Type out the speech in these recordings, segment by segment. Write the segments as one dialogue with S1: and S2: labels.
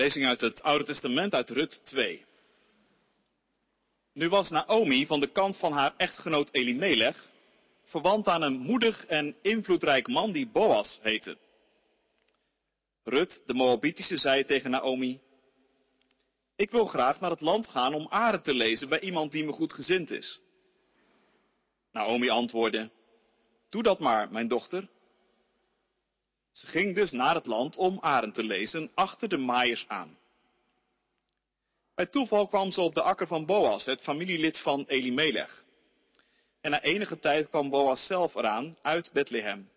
S1: Lezing uit het Oude Testament uit Rut 2. Nu was Naomi van de kant van haar echtgenoot Elimelech verwant aan een moedig en invloedrijk man die Boas heette. Rut, de Moabitische, zei tegen Naomi, ik wil graag naar het land gaan om aren te lezen bij iemand die me goed gezind is. Naomi antwoordde, doe dat maar, mijn dochter. Ze ging dus naar het land om aren te lezen, achter de maaiers aan. Bij toeval kwam ze op de akker van Boas, het familielid van Elimelech. En na enige tijd kwam Boas zelf eraan uit Bethlehem.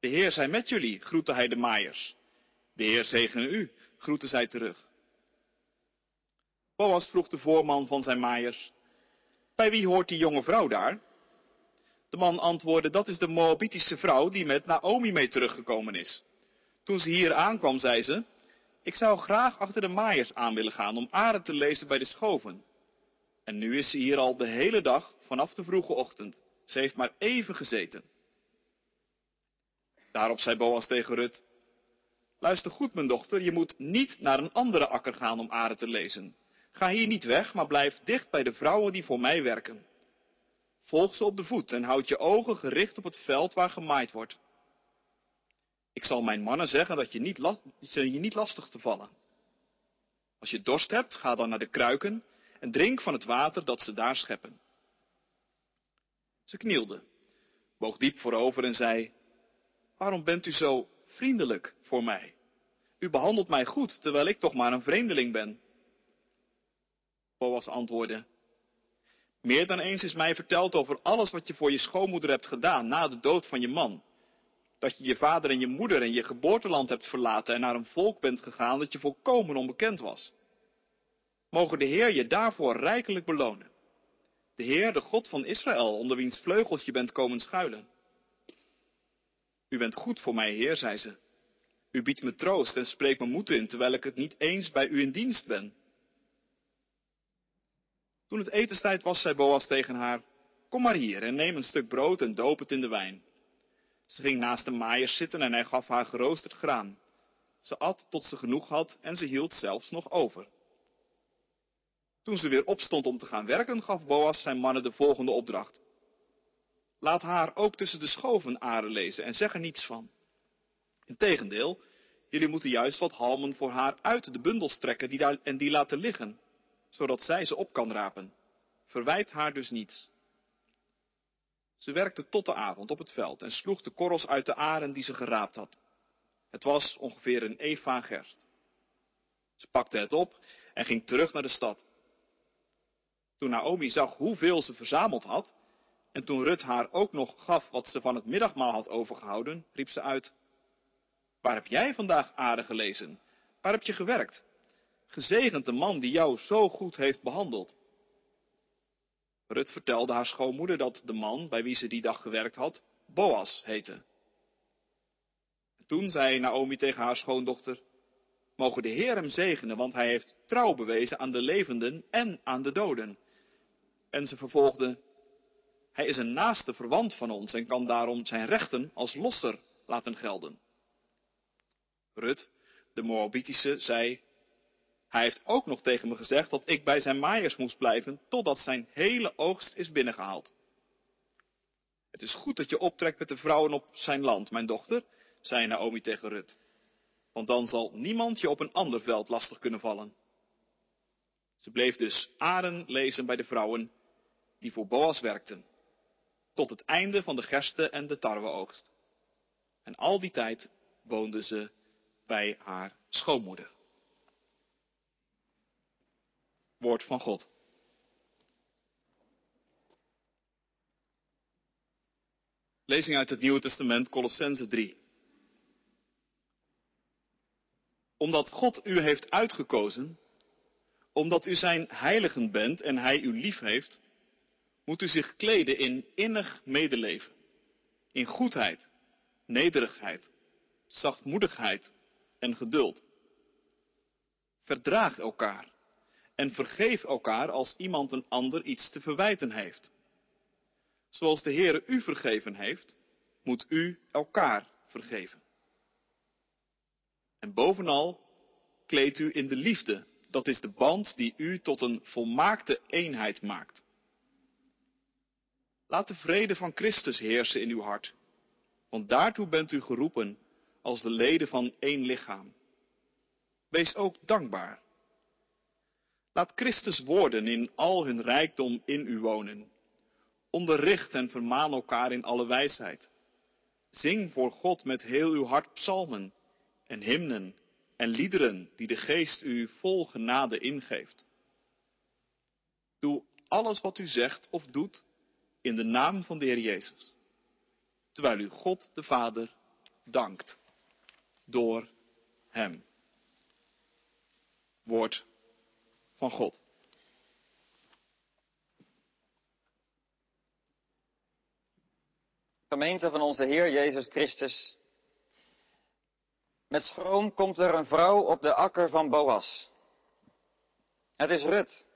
S1: De Heer zij met jullie, groette hij de maaiers. De Heer zegene u, groette zij terug. Boas vroeg de voorman van zijn maaiers, bij wie hoort die jonge vrouw daar? De man antwoordde, dat is de Moabitische vrouw die met Naomi mee teruggekomen is. Toen ze hier aankwam, zei ze, ik zou graag achter de maaiers aan willen gaan om aren te lezen bij de schoven. En nu is ze hier al de hele dag, vanaf de vroege ochtend. Ze heeft maar even gezeten. Daarop zei Boas tegen Rut, luister goed mijn dochter, je moet niet naar een andere akker gaan om aren te lezen. Ga hier niet weg, maar blijf dicht bij de vrouwen die voor mij werken. Volg ze op de voet en houd je ogen gericht op het veld waar gemaaid wordt. Ik zal mijn mannen zeggen dat je niet, je niet lastig te vallen. Als je dorst hebt, ga dan naar de kruiken en drink van het water dat ze daar scheppen. Ze knielde, boog diep voorover en zei, waarom bent u zo vriendelijk voor mij? U behandelt mij goed, terwijl ik toch maar een vreemdeling ben. Boas antwoordde, meer dan eens is mij verteld over alles wat je voor je schoonmoeder hebt gedaan na de dood van je man. Dat je je vader en je moeder en je geboorteland hebt verlaten en naar een volk bent gegaan dat je volkomen onbekend was. Mogen de Heer je daarvoor rijkelijk belonen. De Heer, de God van Israël, onder wiens vleugels je bent komen schuilen. U bent goed voor mij, Heer, zei ze. U biedt me troost en spreekt me moed in, terwijl ik het niet eens bij u in dienst ben. Toen het etenstijd was, zei Boas tegen haar, kom maar hier en neem een stuk brood en doop het in de wijn. Ze ging naast de maaiers zitten en hij gaf haar geroosterd graan. Ze at tot ze genoeg had en ze hield zelfs nog over. Toen ze weer opstond om te gaan werken, gaf Boas zijn mannen de volgende opdracht. Laat haar ook tussen de schoven aren lezen en zeg er niets van. Integendeel, jullie moeten juist wat halmen voor haar uit de bundels trekken die daar, en die laten liggen, zodat zij ze op kan rapen. Verwijt haar dus niets. Ze werkte tot de avond op het veld en sloeg de korrels uit de aren die ze geraapt had. Het was ongeveer een eva gerst. Ze pakte het op en ging terug naar de stad. Toen Naomi zag hoeveel ze verzameld had, en toen Rut haar ook nog gaf wat ze van het middagmaal had overgehouden, riep ze uit, Waar heb jij vandaag aarde gelezen? Waar heb je gewerkt? Gezegend de man die jou zo goed heeft behandeld. Rut vertelde haar schoonmoeder dat de man bij wie ze die dag gewerkt had, Boas heette. toen zei Naomi tegen haar schoondochter, mogen de Heer hem zegenen, want hij heeft trouw bewezen aan de levenden en aan de doden. En ze vervolgde, hij is een naaste verwant van ons en kan daarom zijn rechten als losser laten gelden. Rut, de Moabitische, zei, hij heeft ook nog tegen me gezegd dat ik bij zijn maaiers moest blijven totdat zijn hele oogst is binnengehaald. Het is goed dat je optrekt met de vrouwen op zijn land, mijn dochter, zei Naomi tegen Rut. Want dan zal niemand je op een ander veld lastig kunnen vallen. Ze bleef dus aren lezen bij de vrouwen die voor Boas werkten, tot het einde van de gersten en de tarweoogst. En al die tijd woonde ze bij haar schoonmoeder. Woord van God. Lezing uit het Nieuwe Testament, Colossense 3. Omdat God u heeft uitgekozen, omdat u zijn heiligen bent en hij u lief heeft, moet u zich kleden in innig medeleven, in goedheid, nederigheid, zachtmoedigheid en geduld. Verdraag elkaar en vergeef elkaar als iemand een ander iets te verwijten heeft. Zoals de Heere u vergeven heeft, moet u elkaar vergeven. En bovenal kleed u in de liefde. Dat is de band die u tot een volmaakte eenheid maakt. Laat de vrede van Christus heersen in uw hart, want daartoe bent u geroepen als de leden van één lichaam. Wees ook dankbaar. Laat Christus woorden in al hun rijkdom in u wonen. Onderricht en vermaan elkaar in alle wijsheid. Zing voor God met heel uw hart psalmen en hymnen en liederen die de geest u vol genade ingeeft. Doe alles wat u zegt of doet in de naam van de Heer Jezus, terwijl u God de Vader dankt door Hem. Woord van God.
S2: Gemeente van onze Heer Jezus Christus. Met schroom komt er een vrouw op de akker van Boas. Het is Rut,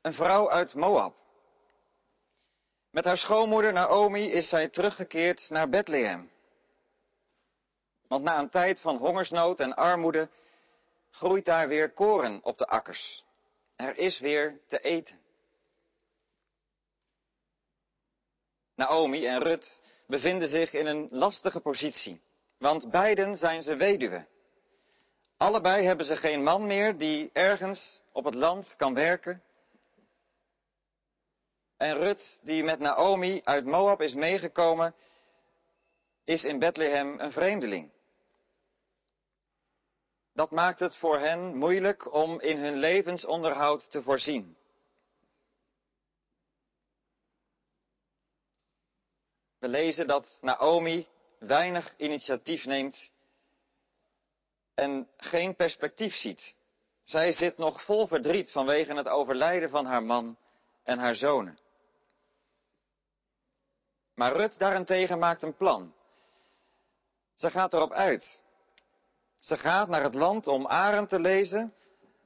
S2: een vrouw uit Moab. Met haar schoonmoeder Naomi is zij teruggekeerd naar Bethlehem. Want na een tijd van hongersnood en armoede groeit daar weer koren op de akkers. Er is weer te eten. Naomi en Rut bevinden zich in een lastige positie, want beiden zijn ze weduwe. Allebei hebben ze geen man meer die ergens op het land kan werken. En Rut, die met Naomi uit Moab is meegekomen, is in Bethlehem een vreemdeling. Dat maakt het voor hen moeilijk om in hun levensonderhoud te voorzien. We lezen dat Naomi weinig initiatief neemt en geen perspectief ziet. Zij zit nog vol verdriet vanwege het overlijden van haar man en haar zonen. Maar Rut daarentegen maakt een plan. Ze gaat erop uit. Ze gaat naar het land om arend te lezen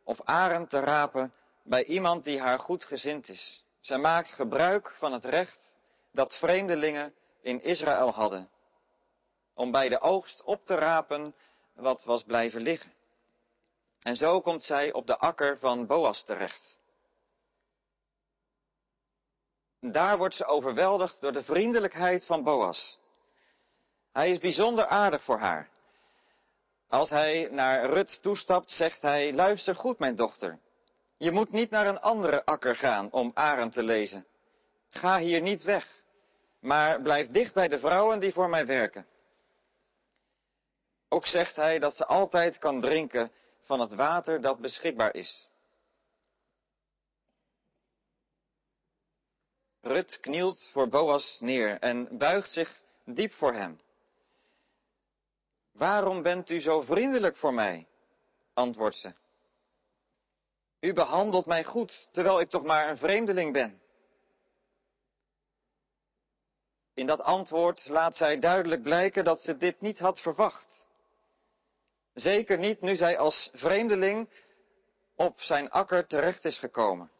S2: of arend te rapen bij iemand die haar goed gezind is. Zij maakt gebruik van het recht dat vreemdelingen in Israël hadden. Om bij de oogst op te rapen wat was blijven liggen. En zo komt zij op de akker van Boas terecht. Daar wordt ze overweldigd door de vriendelijkheid van Boas. Hij is bijzonder aardig voor haar. Als hij naar Rut toestapt, zegt hij, luister goed mijn dochter. Je moet niet naar een andere akker gaan om arend te lezen. Ga hier niet weg maar blijf dicht bij de vrouwen die voor mij werken. Ook zegt hij dat ze altijd kan drinken van het water dat beschikbaar is. Rut knielt voor Boas neer en buigt zich diep voor hem. Waarom bent u zo vriendelijk voor mij? antwoordt ze. U behandelt mij goed, terwijl ik toch maar een vreemdeling ben. In dat antwoord laat zij duidelijk blijken dat ze dit niet had verwacht. Zeker niet nu zij als vreemdeling op zijn akker terecht is gekomen.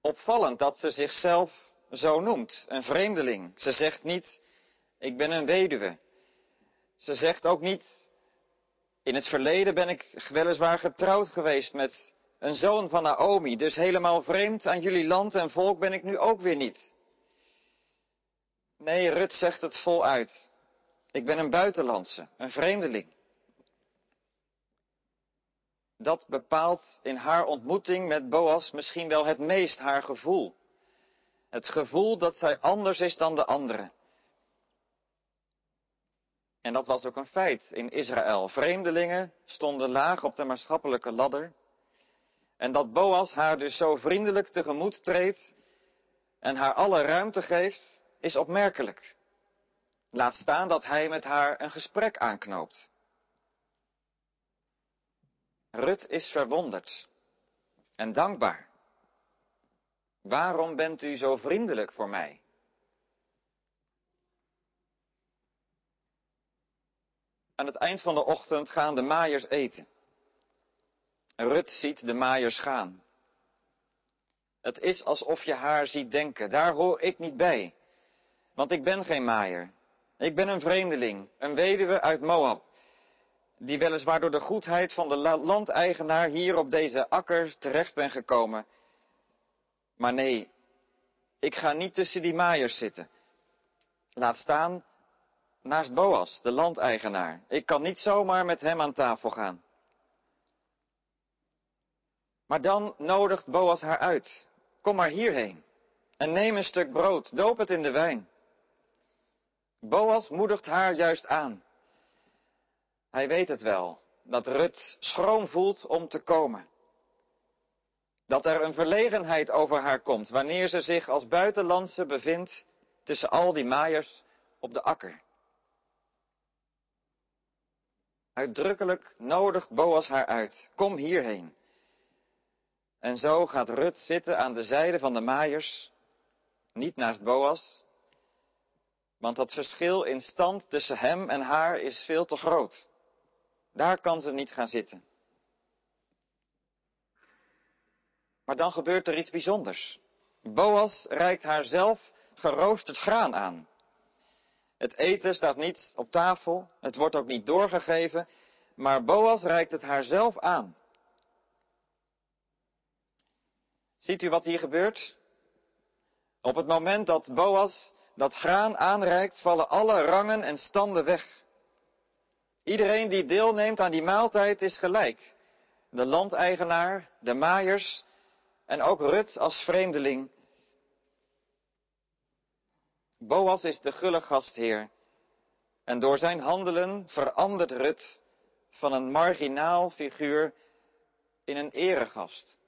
S2: Opvallend dat ze zichzelf zo noemt, een vreemdeling. Ze zegt niet, ik ben een weduwe. Ze zegt ook niet, in het verleden ben ik weliswaar getrouwd geweest met een zoon van Naomi, dus helemaal vreemd aan jullie land en volk ben ik nu ook weer niet. Nee, Rut zegt het voluit. Ik ben een buitenlandse, een vreemdeling. Dat bepaalt in haar ontmoeting met Boas misschien wel het meest haar gevoel. Het gevoel dat zij anders is dan de anderen. En dat was ook een feit in Israël. Vreemdelingen stonden laag op de maatschappelijke ladder. En dat Boas haar dus zo vriendelijk tegemoet treedt en haar alle ruimte geeft, is opmerkelijk. Laat staan dat hij met haar een gesprek aanknoopt. Rut is verwonderd en dankbaar. Waarom bent u zo vriendelijk voor mij? Aan het eind van de ochtend gaan de maaiers eten. Rut ziet de maaiers gaan. Het is alsof je haar ziet denken, daar hoor ik niet bij. Want ik ben geen maaier. Ik ben een vreemdeling, een weduwe uit Moab. die weliswaar door de goedheid van de landeigenaar hier op deze akker terecht ben gekomen. Maar nee, ik ga niet tussen die maaiers zitten. Laat staan naast Boas, de landeigenaar. Ik kan niet zomaar met hem aan tafel gaan. Maar dan nodigt Boas haar uit. Kom maar hierheen en neem een stuk brood, doop het in de wijn. Boas moedigt haar juist aan. Hij weet het wel, dat Rut schroom voelt om te komen. Dat er een verlegenheid over haar komt wanneer ze zich als buitenlandse bevindt tussen al die maaiers op de akker. Uitdrukkelijk nodigt Boas haar uit. Kom hierheen. En zo gaat Rut zitten aan de zijde van de maaiers, niet naast Boas, want dat verschil in stand tussen hem en haar is veel te groot. Daar kan ze niet gaan zitten. Maar dan gebeurt er iets bijzonders. Boas reikt haar zelf geroosterd graan aan. Het eten staat niet op tafel, het wordt ook niet doorgegeven, maar Boas reikt het haar zelf aan. Ziet u wat hier gebeurt? Op het moment dat Boas dat graan aanreikt, vallen alle rangen en standen weg. Iedereen die deelneemt aan die maaltijd is gelijk. De landeigenaar, de maaiers en ook Rut als vreemdeling. Boas is de gulle gastheer. En door zijn handelen verandert Rut van een marginaal figuur in een eregast.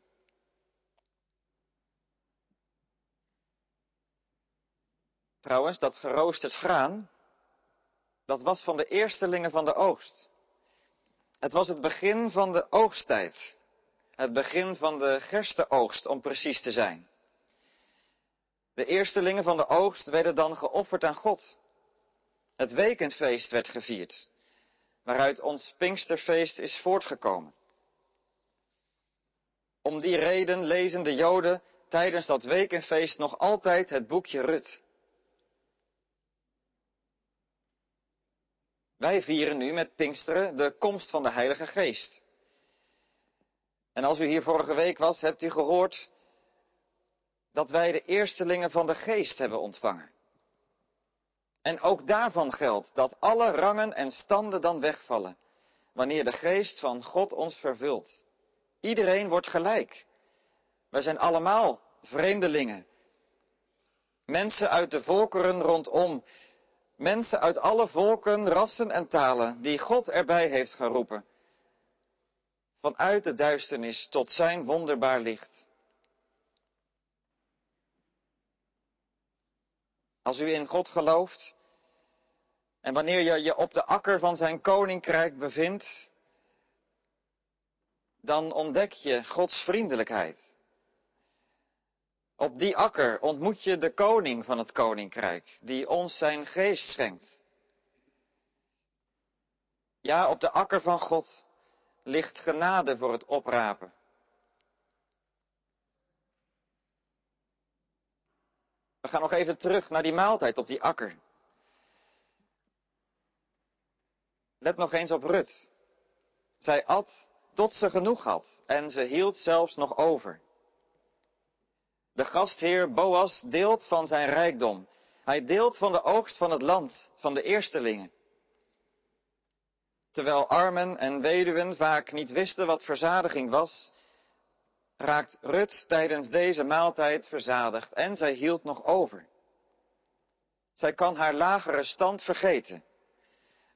S2: Trouwens, dat geroosterd graan, dat was van de eerstelingen van de oogst. Het was het begin van de oogsttijd. Het begin van de gerstenoogst, om precies te zijn. De eerstelingen van de oogst werden dan geofferd aan God. Het weekendfeest werd gevierd, waaruit ons Pinksterfeest is voortgekomen. Om die reden lezen de Joden tijdens dat wekenfeest nog altijd het boekje Rut. Wij vieren nu met Pinksteren de komst van de Heilige Geest. En als u hier vorige week was, hebt u gehoord dat wij de eerstelingen van de Geest hebben ontvangen. En ook daarvan geldt dat alle rangen en standen dan wegvallen, wanneer de Geest van God ons vervult. Iedereen wordt gelijk. Wij zijn allemaal vreemdelingen. Mensen uit de volkeren rondom Mensen uit alle volken, rassen en talen die God erbij heeft geroepen. Vanuit de duisternis tot zijn wonderbaar licht. Als u in God gelooft en wanneer je je op de akker van zijn koninkrijk bevindt, dan ontdek je Gods vriendelijkheid. Op die akker ontmoet je de koning van het koninkrijk, die ons zijn geest schenkt. Ja, op de akker van God ligt genade voor het oprapen. We gaan nog even terug naar die maaltijd op die akker. Let nog eens op Rut. Zij at tot ze genoeg had en ze hield zelfs nog over. De gastheer Boas deelt van zijn rijkdom. Hij deelt van de oogst van het land, van de eerstelingen. Terwijl armen en weduwen vaak niet wisten wat verzadiging was, raakt Rut tijdens deze maaltijd verzadigd en zij hield nog over. Zij kan haar lagere stand vergeten.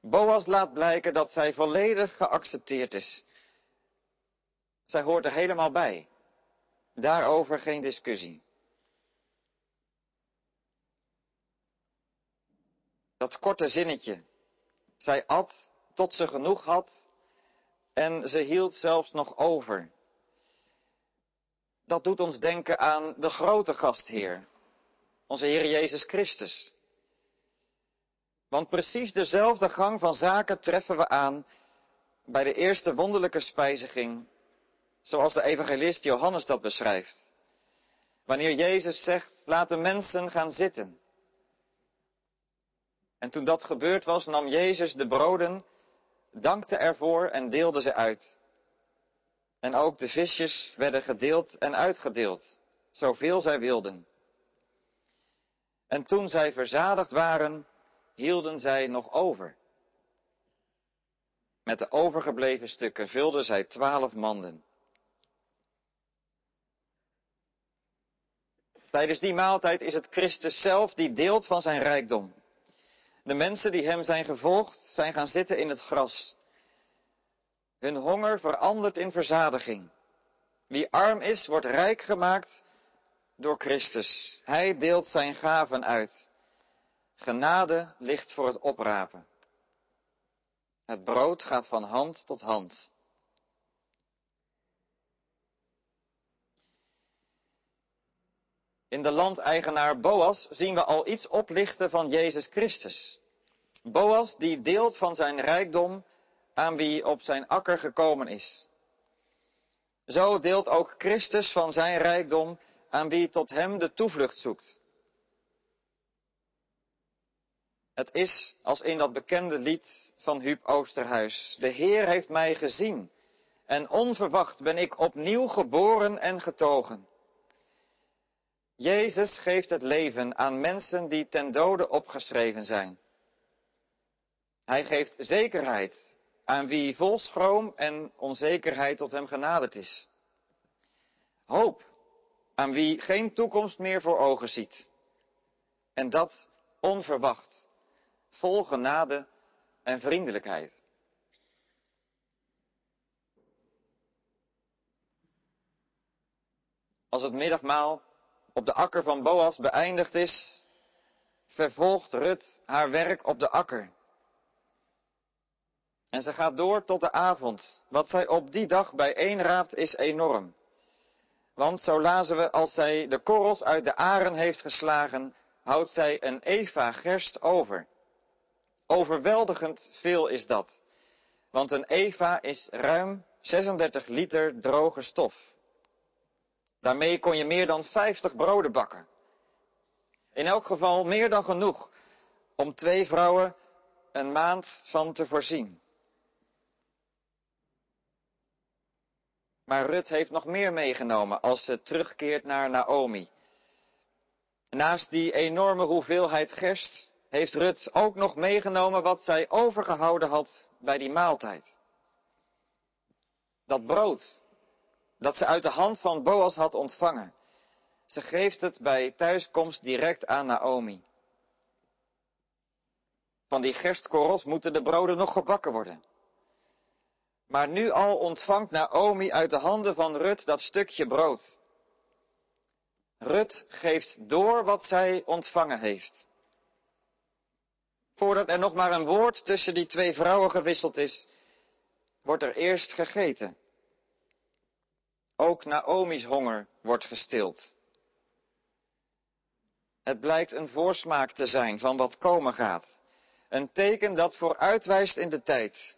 S2: Boas laat blijken dat zij volledig geaccepteerd is. Zij hoort er helemaal bij. Daarover geen discussie. Dat korte zinnetje. Zij at tot ze genoeg had en ze hield zelfs nog over. Dat doet ons denken aan de grote gastheer, onze Heer Jezus Christus. Want precies dezelfde gang van zaken treffen we aan bij de eerste wonderlijke spijziging zoals de evangelist Johannes dat beschrijft. Wanneer Jezus zegt, laat de mensen gaan zitten. En toen dat gebeurd was, nam Jezus de broden, dankte ervoor en deelde ze uit. En ook de visjes werden gedeeld en uitgedeeld, zoveel zij wilden. En toen zij verzadigd waren, hielden zij nog over. Met de overgebleven stukken vulden zij twaalf manden. Tijdens die maaltijd is het Christus zelf die deelt van zijn rijkdom. De mensen die hem zijn gevolgd, zijn gaan zitten in het gras. Hun honger verandert in verzadiging. Wie arm is, wordt rijk gemaakt door Christus. Hij deelt zijn gaven uit. Genade ligt voor het oprapen. Het brood gaat van hand tot hand. In de landeigenaar Boas zien we al iets oplichten van Jezus Christus. Boas die deelt van zijn rijkdom aan wie op zijn akker gekomen is. Zo deelt ook Christus van zijn rijkdom aan wie tot hem de toevlucht zoekt. Het is als in dat bekende lied van Huub Oosterhuis. De Heer heeft mij gezien en onverwacht ben ik opnieuw geboren en getogen. Jezus geeft het leven aan mensen die ten dode opgeschreven zijn. Hij geeft zekerheid aan wie vol schroom en onzekerheid tot hem genaderd is. Hoop aan wie geen toekomst meer voor ogen ziet. En dat onverwacht, vol genade en vriendelijkheid. Als het middagmaal op de akker van Boas beëindigd is, vervolgt Rut haar werk op de akker. En ze gaat door tot de avond. Wat zij op die dag bijeenraapt is enorm. Want zo lazen we, als zij de korrels uit de aren heeft geslagen, houdt zij een eva gerst over. Overweldigend veel is dat. Want een eva is ruim 36 liter droge stof. Daarmee kon je meer dan 50 broden bakken. In elk geval meer dan genoeg om twee vrouwen een maand van te voorzien. Maar Rut heeft nog meer meegenomen als ze terugkeert naar Naomi. Naast die enorme hoeveelheid gerst heeft Rut ook nog meegenomen wat zij overgehouden had bij die maaltijd. Dat brood dat ze uit de hand van Boas had ontvangen. Ze geeft het bij thuiskomst direct aan Naomi. Van die gerstkorrels moeten de broden nog gebakken worden. Maar nu al ontvangt Naomi uit de handen van Rut dat stukje brood. Rut geeft door wat zij ontvangen heeft. Voordat er nog maar een woord tussen die twee vrouwen gewisseld is, wordt er eerst gegeten. Ook Naomi's honger wordt gestild. Het blijkt een voorsmaak te zijn van wat komen gaat. Een teken dat vooruitwijst in de tijd.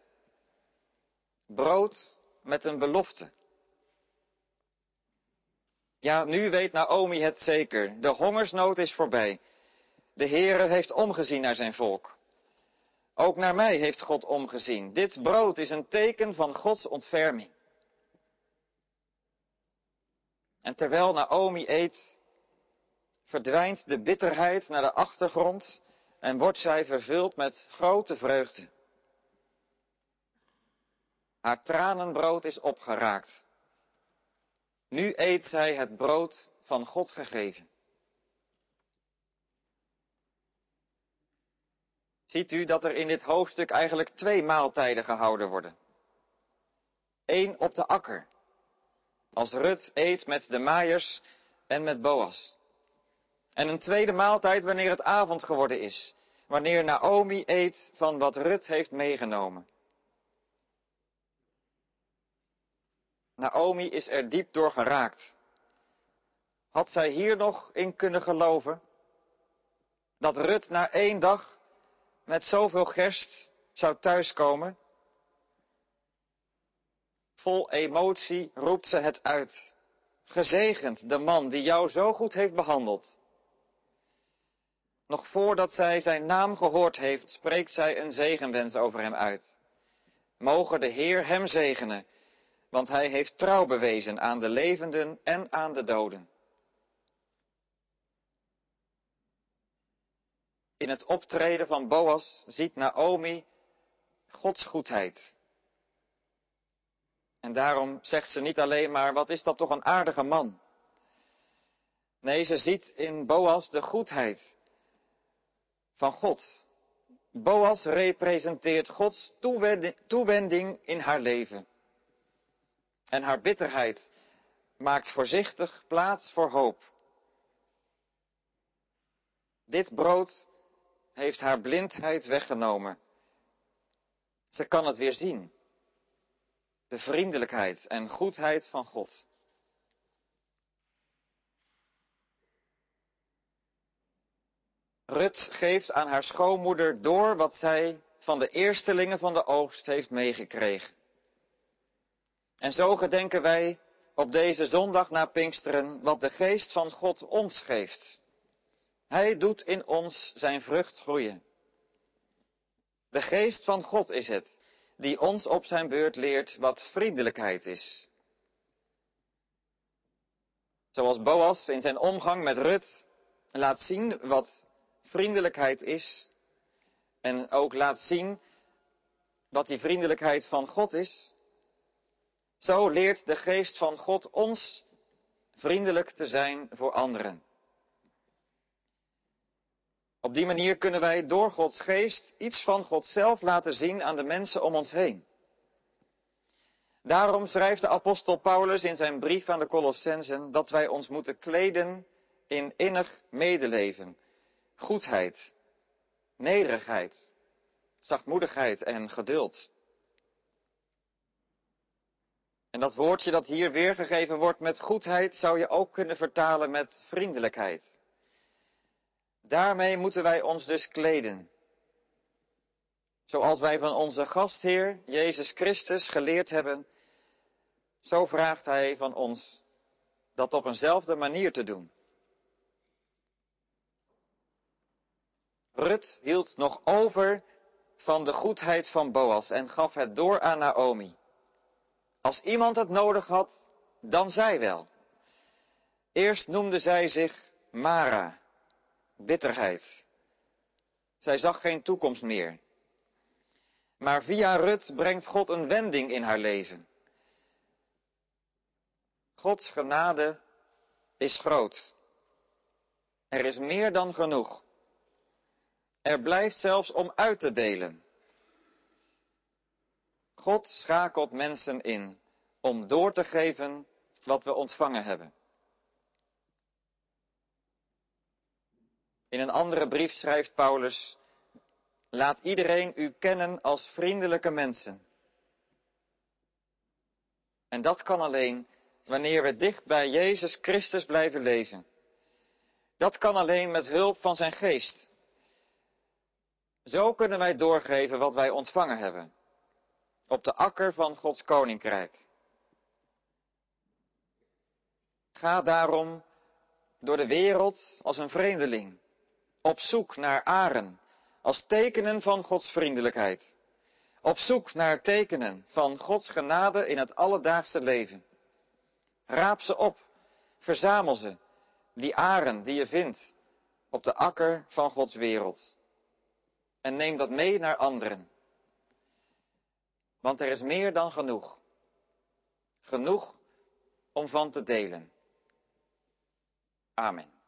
S2: Brood met een belofte. Ja, nu weet Naomi het zeker. De hongersnood is voorbij. De Heere heeft omgezien naar zijn volk. Ook naar mij heeft God omgezien. Dit brood is een teken van Gods ontferming. En terwijl Naomi eet, verdwijnt de bitterheid naar de achtergrond en wordt zij vervuld met grote vreugde. Haar tranenbrood is opgeraakt. Nu eet zij het brood van God gegeven. Ziet u dat er in dit hoofdstuk eigenlijk twee maaltijden gehouden worden? Eén op de akker als Rut eet met de maaiers en met Boas. En een tweede maaltijd wanneer het avond geworden is, wanneer Naomi eet van wat Rut heeft meegenomen. Naomi is er diep door geraakt. Had zij hier nog in kunnen geloven? Dat Rut na één dag met zoveel gerst zou thuiskomen? Vol emotie roept ze het uit. Gezegend de man die jou zo goed heeft behandeld. Nog voordat zij zijn naam gehoord heeft, spreekt zij een zegenwens over hem uit. Mogen de Heer hem zegenen, want hij heeft trouw bewezen aan de levenden en aan de doden. In het optreden van Boas ziet Naomi Gods goedheid. En daarom zegt ze niet alleen maar, wat is dat toch een aardige man. Nee, ze ziet in Boas de goedheid van God. Boas representeert Gods toewending in haar leven. En haar bitterheid maakt voorzichtig plaats voor hoop. Dit brood heeft haar blindheid weggenomen. Ze kan het weer zien. De vriendelijkheid en goedheid van God. Rut geeft aan haar schoonmoeder door wat zij van de eerstelingen van de oogst heeft meegekregen. En zo gedenken wij op deze zondag na Pinksteren wat de geest van God ons geeft. Hij doet in ons zijn vrucht groeien. De geest van God is het, die ons op zijn beurt leert wat vriendelijkheid is. Zoals Boas in zijn omgang met Rut laat zien wat vriendelijkheid is en ook laat zien wat die vriendelijkheid van God is, zo leert de geest van God ons vriendelijk te zijn voor anderen. Op die manier kunnen wij door Gods geest iets van God zelf laten zien aan de mensen om ons heen. Daarom schrijft de apostel Paulus in zijn brief aan de Colossensen dat wij ons moeten kleden in innig medeleven, goedheid, nederigheid, zachtmoedigheid en geduld. En dat woordje dat hier weergegeven wordt met goedheid zou je ook kunnen vertalen met vriendelijkheid. Daarmee moeten wij ons dus kleden. Zoals wij van onze gastheer Jezus Christus geleerd hebben, zo vraagt Hij van ons dat op eenzelfde manier te doen. Rut hield nog over van de goedheid van Boas en gaf het door aan Naomi. Als iemand het nodig had, dan zij wel. Eerst noemde zij zich Mara, bitterheid. Zij zag geen toekomst meer. Maar via Rut brengt God een wending in haar leven. Gods genade is groot. Er is meer dan genoeg. Er blijft zelfs om uit te delen. God schakelt mensen in om door te geven wat we ontvangen hebben. In een andere brief schrijft Paulus, laat iedereen u kennen als vriendelijke mensen. En dat kan alleen wanneer we dicht bij Jezus Christus blijven leven. Dat kan alleen met hulp van zijn geest. Zo kunnen wij doorgeven wat wij ontvangen hebben. Op de akker van Gods koninkrijk. Ga daarom door de wereld als een vreemdeling op zoek naar aren als tekenen van Gods vriendelijkheid. Op zoek naar tekenen van Gods genade in het alledaagse leven. Raap ze op, verzamel ze, die aren die je vindt op de akker van Gods wereld. En neem dat mee naar anderen. Want er is meer dan genoeg. Genoeg om van te delen. Amen.